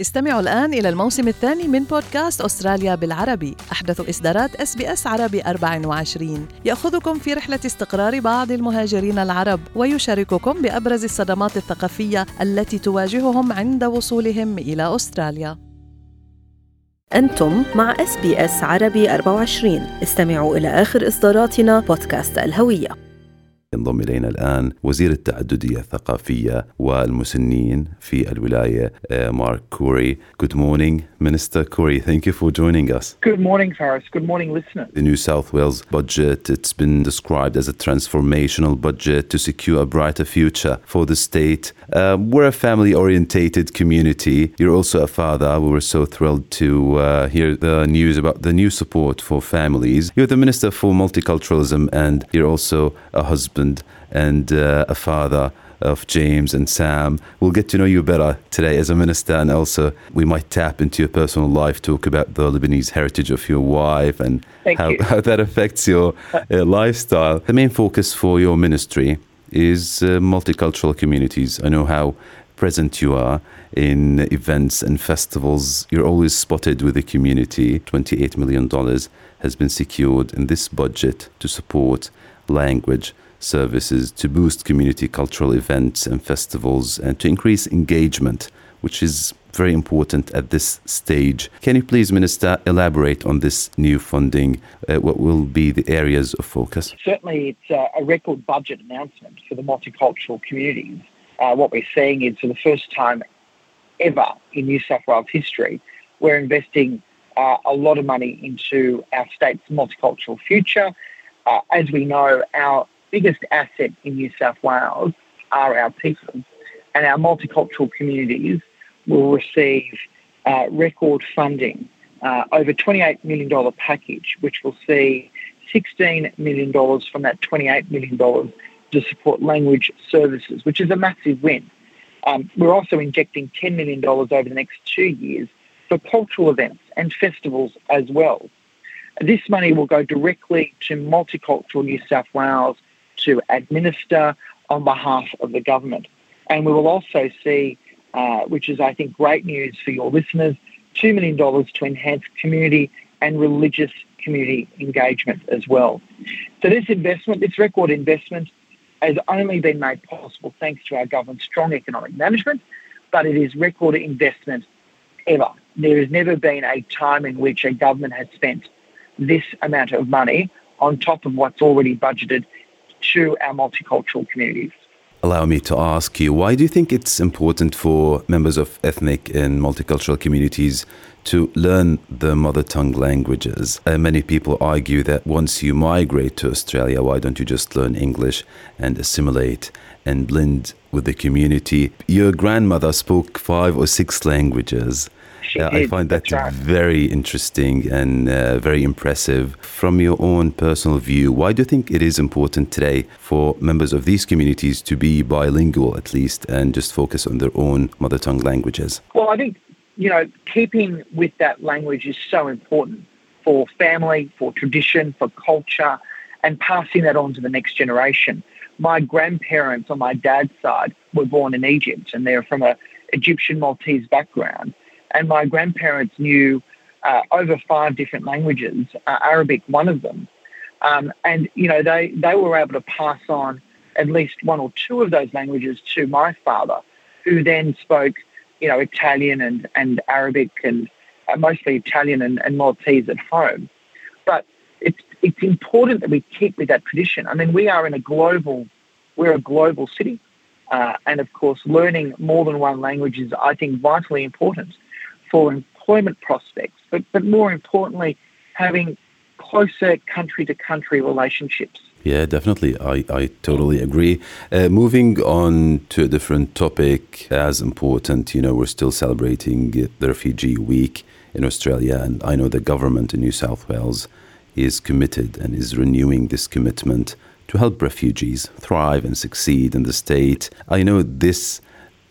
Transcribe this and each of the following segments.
استمعوا الآن إلى الموسم الثاني من بودكاست أستراليا بالعربي. أحدث إصدارات اس بي اس عربي 24 يأخذكم في رحلة استقرار بعض المهاجرين العرب ويشارككم بأبرز الصدمات الثقافية التي تواجههم عند وصولهم إلى أستراليا. أنتم مع اس بي اس عربي 24 استمعوا إلى آخر إصداراتنا بودكاست الهوية. ينضم الينا الان وزير التعدديه الثقافيه والمسنين في الولايه مارك كوري. Good morning, Minister Coure. Thank you for joining us. Good morning, Faris. Good morning, listeners. The New South Wales budget, it's been described as a transformational budget to secure a brighter future for the state. Uh, we're a family orientated community. You're also a father. We were so thrilled to uh, hear the news about the new support for families. You're the Minister for Multiculturalism and you're also a husband husband and uh, a father of James and Sam. We'll get to know you better today as a minister, and also we might tap into your personal life, talk about the Lebanese heritage of your wife and how, how, that affects your uh, lifestyle. The main focus for your ministry is uh, multicultural communities. I know how present you are in events and festivals. You're always spotted with the community. $28 million has been secured in this budget to support language services to boost community cultural events and festivals and to increase engagement, which is very important at this stage. Can you please, Minister, elaborate on this new funding? Uh, what will be the areas of focus? Certainly, it's a record budget announcement for the multicultural communities. Uh, what we're seeing is for the first time ever in New South Wales history, we're investing uh, a lot of money into our state's multicultural future. Uh, as we know, our biggest asset in New South Wales are our people, and our multicultural communities will receive uh, record funding, uh, over $28 million package, which will see $16 million from that $28 million to support language services, which is a massive win. Um, we're also injecting $10 million over the next two years for cultural events and festivals as well. This money will go directly to multicultural New South Wales to administer on behalf of the government. And we will also see, uh, which is, I think, great news for your listeners, $2 million to enhance community and religious community engagement as well. So, this investment, this record investment, has only been made possible thanks to our government's strong economic management, but it is record investment ever. There has never been a time in which a government has spent this amount of money on top of what's already budgeted to our multicultural communities. Allow me to ask you, why do you think it's important for members of ethnic and multicultural communities to learn the mother tongue languages? Uh, many people argue that once you migrate to Australia, why don't you just learn English and assimilate and blend with the community? Your grandmother spoke five or six languages. Uh, I find that right. very interesting and uh, very impressive. From your own personal view, why do you think it is important today for members of these communities to be bilingual at least and just focus on their own mother tongue languages? Well, I think, you know, keeping with that language is so important for family, for tradition, for culture, and passing that on to the next generation. My grandparents on my dad's side were born in Egypt and they're from a Egyptian Maltese background and my grandparents knew uh, over five different languages, uh, Arabic one of them. Um, and, you know, they, they were able to pass on at least one or two of those languages to my father, who then spoke, you know, Italian and, and Arabic and uh, mostly Italian and, and Maltese at home. But it's, it's important that we keep with that tradition. I mean, we are in a global, we're a global city. Uh, and of course, learning more than one language is, I think, vitally important for employment prospects, but, but more importantly, having closer country to country relationships. Yeah, definitely. I, I totally agree. Uh, moving on to a different topic, as important, you know, we're still celebrating the Refugee Week in Australia, and I know the government in New South Wales is committed and is renewing this commitment to help refugees thrive and succeed in the state. I know this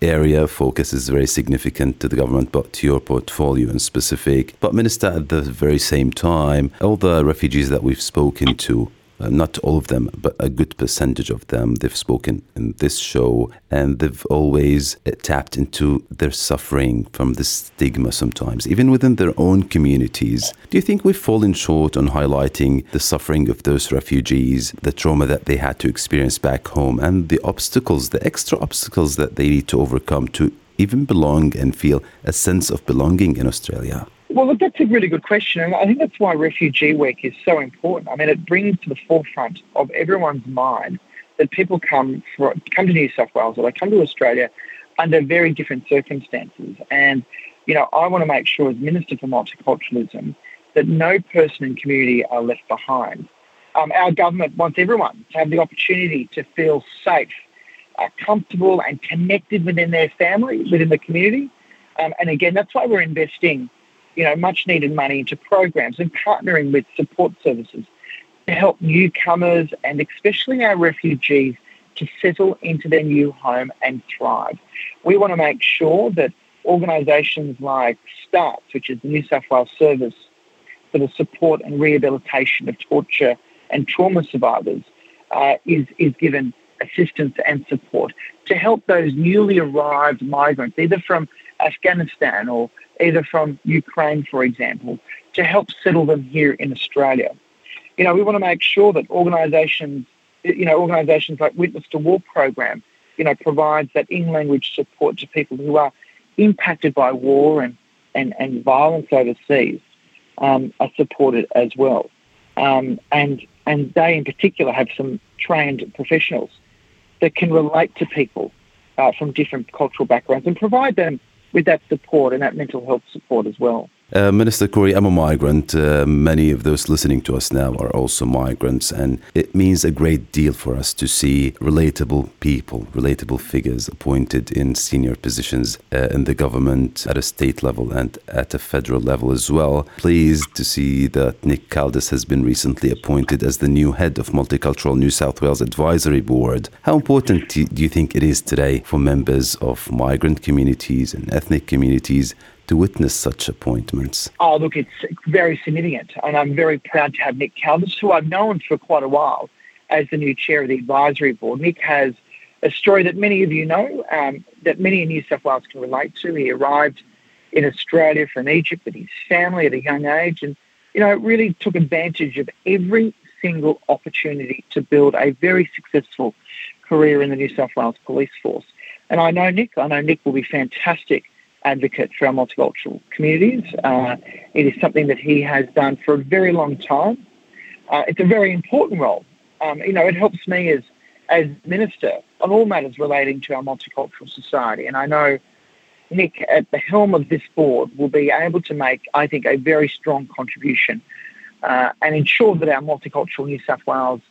area focus is very significant to the government, but to your portfolio in specific. But, Minister, at the very same time, all the refugees that we've spoken to not all of them, but a good percentage of them. They've spoken in this show and they've always uh, tapped into their suffering from the stigma sometimes, even within their own communities. Do you think we've fallen short on highlighting the suffering of those refugees, the trauma that they had to experience back home, and the obstacles, the extra obstacles that they need to overcome to even belong and feel a sense of belonging in Australia? Well, look, that's a really good question. And I think that's why Refugee Week is so important. I mean, it brings to the forefront of everyone's mind that people come for, come to New South Wales or they come to Australia under very different circumstances. And, you know, I want to make sure as Minister for Multiculturalism that no person and community are left behind. Um, our government wants everyone to have the opportunity to feel safe, uh, comfortable and connected within their family, within the community. Um, and again, that's why we're investing you know, much needed money into programs and partnering with support services to help newcomers and especially our refugees to settle into their new home and thrive. We want to make sure that organisations like STARTTS, which is the New South Wales Service for the Support and Rehabilitation of Torture and Trauma Survivors, uh, is, is given assistance and support to help those newly arrived migrants, either from Afghanistan or either from Ukraine, for example, to help settle them here in Australia. You know, we want to make sure that organisations, you know, organisations like Witness to War program, you know, provides that in-language support to people who are impacted by war and, and, and violence overseas um, are supported as well. Um, and, and they in particular have some trained professionals that can relate to people uh, from different cultural backgrounds and provide them with that support and that mental health support as well. Uh, Minister Coure, I'm a migrant. Uh, many of those listening to us now are also migrants, and it means a great deal for us to see relatable people, relatable figures appointed in senior positions uh, in the government at a state level and at a federal level as well. Pleased to see that Nick Kaldas has been recently appointed as the new head of Multicultural New South Wales Advisory Board. How important do you think it is today for members of migrant communities and ethnic communities to witness such appointments? Oh, look, it's very significant. And I'm very proud to have Nick Kaldas, who I've known for quite a while, as the new chair of the advisory board. Nick has a story that many of you know, um, that many in New South Wales can relate to. He arrived in Australia from Egypt with his family at a young age and, you know, really took advantage of every single opportunity to build a very successful career in the New South Wales Police Force. And I know Nick, I know Nick will be fantastic advocate for our multicultural communities. Uh, it is something that he has done for a very long time. Uh, it's a very important role. Um, you know, it helps me as as minister on all matters relating to our multicultural society. And I know Nick, at the helm of this board, will be able to make, I think, a very strong contribution uh, and ensure that our multicultural New South Wales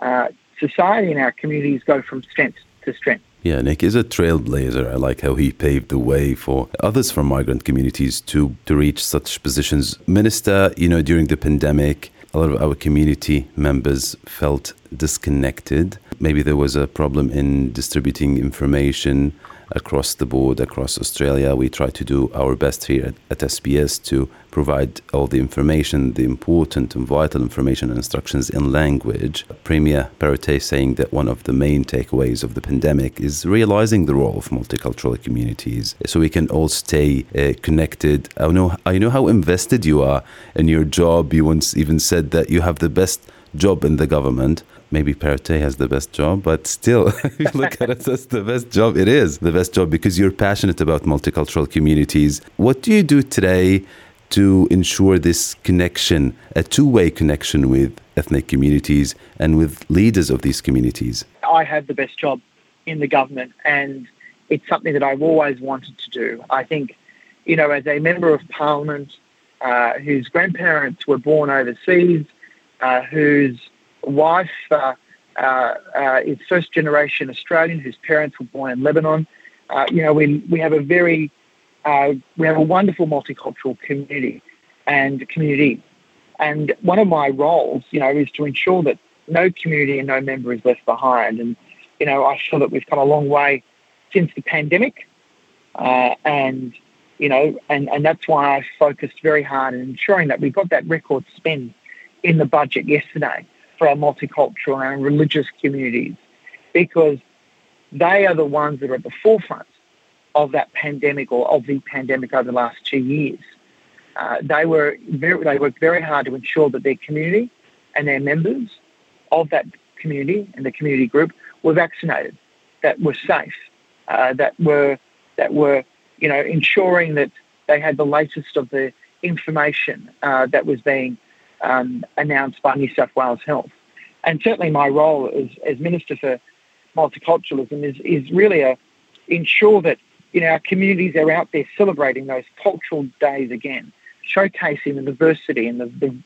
uh, society and our communities go from strength to strength. Yeah, Nick is a trailblazer. I like how he paved the way for others from migrant communities to, to reach such positions. Minister, you know, during the pandemic, a lot of our community members felt disconnected. Maybe there was a problem in distributing information across the board, across Australia. We try to do our best here at, at SBS to provide all the information, the important and vital information and instructions in language. Premier Perrottet saying that one of the main takeaways of the pandemic is realizing the role of multicultural communities so we can all stay uh, connected. I know, I know how invested you are in your job. You once even said that you have the best job in the government maybe Perrottet has the best job, but still, if you look at it as the best job, it is the best job because you're passionate about multicultural communities. What do you do today to ensure this connection, a two way connection with ethnic communities and with leaders of these communities? I have the best job in the government, and it's something that I've always wanted to do. I think, you know, as a member of parliament uh, whose grandparents were born overseas, uh, whose wife uh, uh, uh, is first generation Australian, whose parents were born in Lebanon. You know, we, we have a very, we have a wonderful multicultural community and community. And one of my roles, you know, is to ensure that no community and no member is left behind. And, you know, I feel that we've come a long way since the pandemic. Uh, and, you know, and, and that's why I focused very hard in ensuring that we got that record spend in the budget yesterday for our multicultural and religious communities because they are the ones that are at the forefront of that pandemic or of the pandemic over the last two years. Uh, they were very, they worked very hard to ensure that their community and their members of that community and the community group were vaccinated, that were safe, uh, that were that were you know ensuring that they had the latest of the information uh, that was being um, announced by New South Wales Health. And certainly my role as, as Minister for Multiculturalism is, is really a ensure that know our communities are out there celebrating those cultural days again, showcasing the diversity and the, the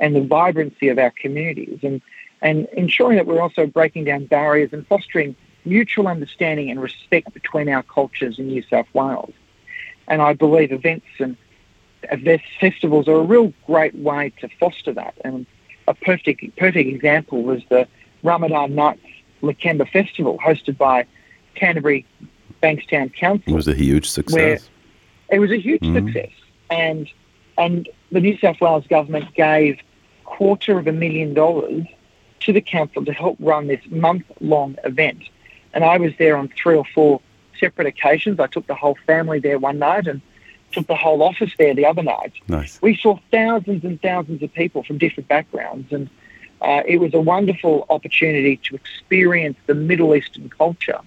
and the vibrancy of our communities and and ensuring that we're also breaking down barriers and fostering mutual understanding and respect between our cultures in New South Wales. And I believe events and festivals are a real great way to foster that. And a perfect perfect example was the Ramadan Nights Lakemba Festival hosted by Canterbury Bankstown Council. It was a huge success. It was a huge mm-hmm. success. And and the New South Wales government gave quarter of a million dollars to the council to help run this month long event. And I was there on three or four separate occasions. I took the whole family there one night and took the whole office there the other night. Nice. We saw thousands and thousands of people from different backgrounds, and uh, it was a wonderful opportunity to experience the Middle Eastern culture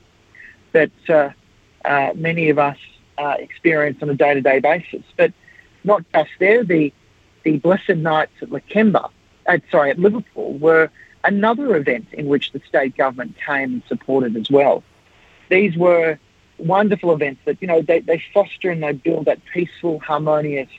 that uh, uh, many of us uh, experience on a day to day basis. But not just there, the, the Blessed Nights at Lakemba, uh, sorry, at Liverpool were another event in which the state government came and supported as well. These were wonderful events that, you know, they, they foster and they build that peaceful, harmonious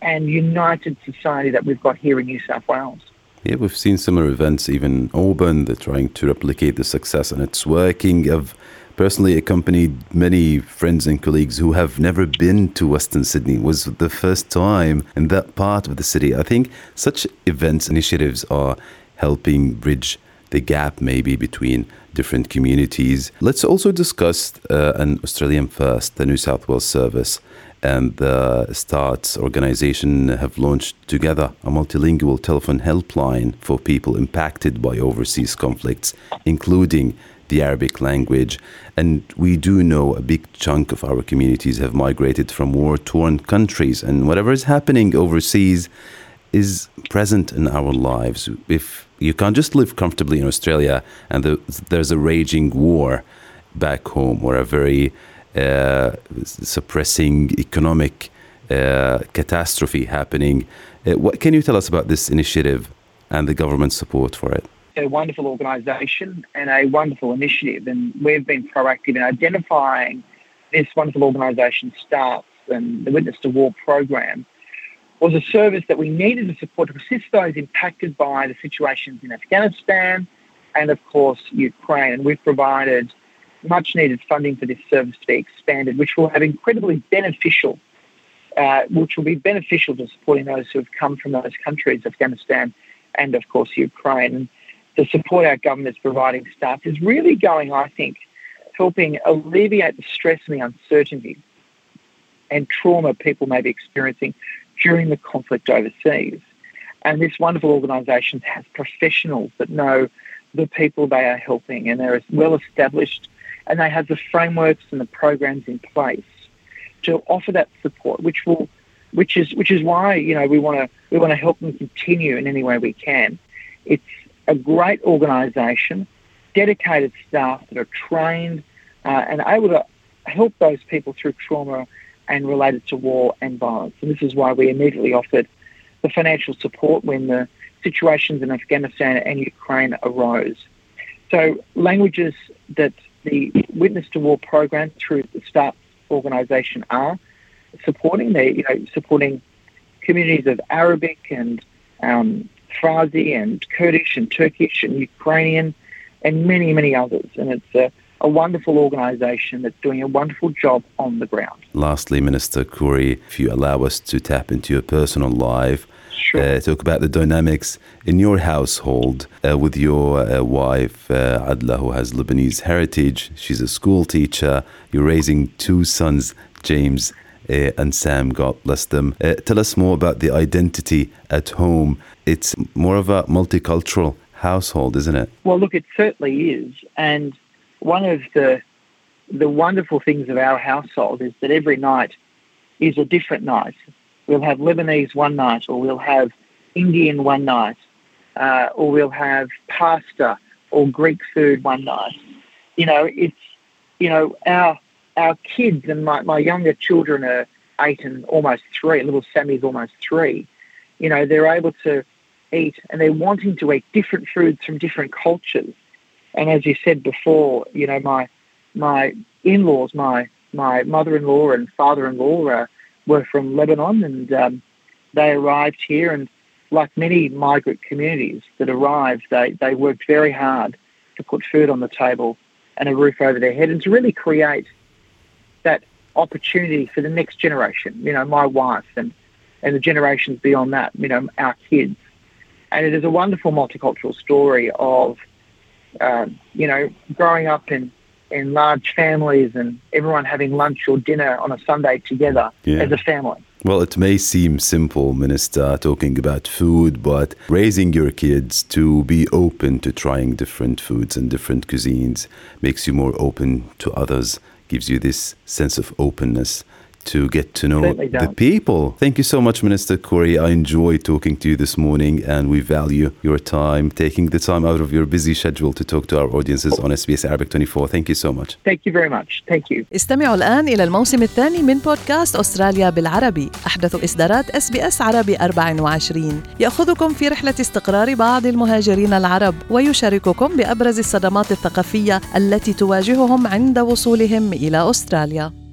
and united society that we've got here in New South Wales. Yeah, we've seen similar events, even Auburn, they're trying to replicate the success and it's working. I've personally accompanied many friends and colleagues who have never been to Western Sydney. It was the first time in that part of the city. I think such events, initiatives are helping bridge the gap maybe between different communities. Let's also discuss uh, an Australian first, the New South Wales Service and the STARTTS organization have launched together a multilingual telephone helpline for people impacted by overseas conflicts, including the Arabic language. And we do know a big chunk of our communities have migrated from war torn countries, and whatever is happening overseas is present in our lives. If you can't just live comfortably in Australia and the, there's a raging war back home or a very uh, suppressing economic uh, catastrophe happening. Uh, what can you tell us about this initiative and the government support for it? A wonderful organisation and a wonderful initiative, and we've been proactive in identifying this wonderful organisation STARTTS and the Witness to War program was a service that we needed to support to assist those impacted by the situations in Afghanistan and, of course, Ukraine. And we've provided much needed funding for this service to be expanded, which will have incredibly beneficial, uh, which will be beneficial to supporting those who have come from those countries, Afghanistan and, of course, Ukraine. And the support our government is providing staff is really going, I think, helping alleviate the stress and the uncertainty and trauma people may be experiencing during the conflict overseas. And this wonderful organisation has professionals that know the people they are helping and they're well established and they have the frameworks and the programs in place to offer that support, which will which is which is why you know we want to we want to help them continue in any way we can. It's a great organisation, dedicated staff that are trained uh, and able to help those people through trauma and related to war and violence. And this is why we immediately offered the financial support when the situations in Afghanistan and Ukraine arose. So languages that the Witness to War program through the START organisation are supporting. They, you know, supporting communities of Arabic and um, Farsi and Kurdish and Turkish and Ukrainian and many, many others. And it's a a wonderful organisation that's doing a wonderful job on the ground. Lastly, Minister Coure, if you allow us to tap into your personal life, sure. uh, talk about the dynamics in your household uh, with your uh, wife, uh, Adla, who has Lebanese heritage. She's a school teacher. You're raising two sons, James uh, and Sam, God bless them. Uh, tell us more about the identity at home. It's more of a multicultural household, isn't it? Well, look, it certainly is. And one of the the wonderful things of our household is that every night is a different night. We'll have Lebanese one night, or we'll have Indian one night, uh, or we'll have pasta or Greek food one night. You know, it's you know our our kids and my, my younger children are eight and almost three. Little Sammy's almost three. You know, they're able to eat and they're wanting to eat different foods from different cultures. And as you said before, you know, my my in-laws, my my mother-in-law and father-in-law uh, were from Lebanon, and um, they arrived here. And like many migrant communities that arrived, they they worked very hard to put food on the table and a roof over their head, and to really create that opportunity for the next generation. You know, my wife and and the generations beyond that. You know, our kids. And it is a wonderful multicultural story of, uh, you know, growing up in in large families and everyone having lunch or dinner on a Sunday together Yeah. as a family. Well, it may seem simple, Minister, talking about food, but raising your kids to be open to trying different foods and different cuisines makes you more open to others, gives you this sense of openness to get to know the people. Thank you so much, Minister Coure. I enjoyed talking to you this morning, and we value your time, taking the time out of your busy schedule to talk to our audiences on SBS Arabic 24. Thank you so much. Thank you very much. Thank you. استمعوا الآن إلى الموسم الثاني من بودكاست أستراليا بالعربي أحدث إصدارات اس بي اس عربي 24 يأخذكم في رحلة استقرار بعض المهاجرين العرب ويشارككم بأبرز الصدمات الثقافية التي تواجههم عند وصولهم إلى أستراليا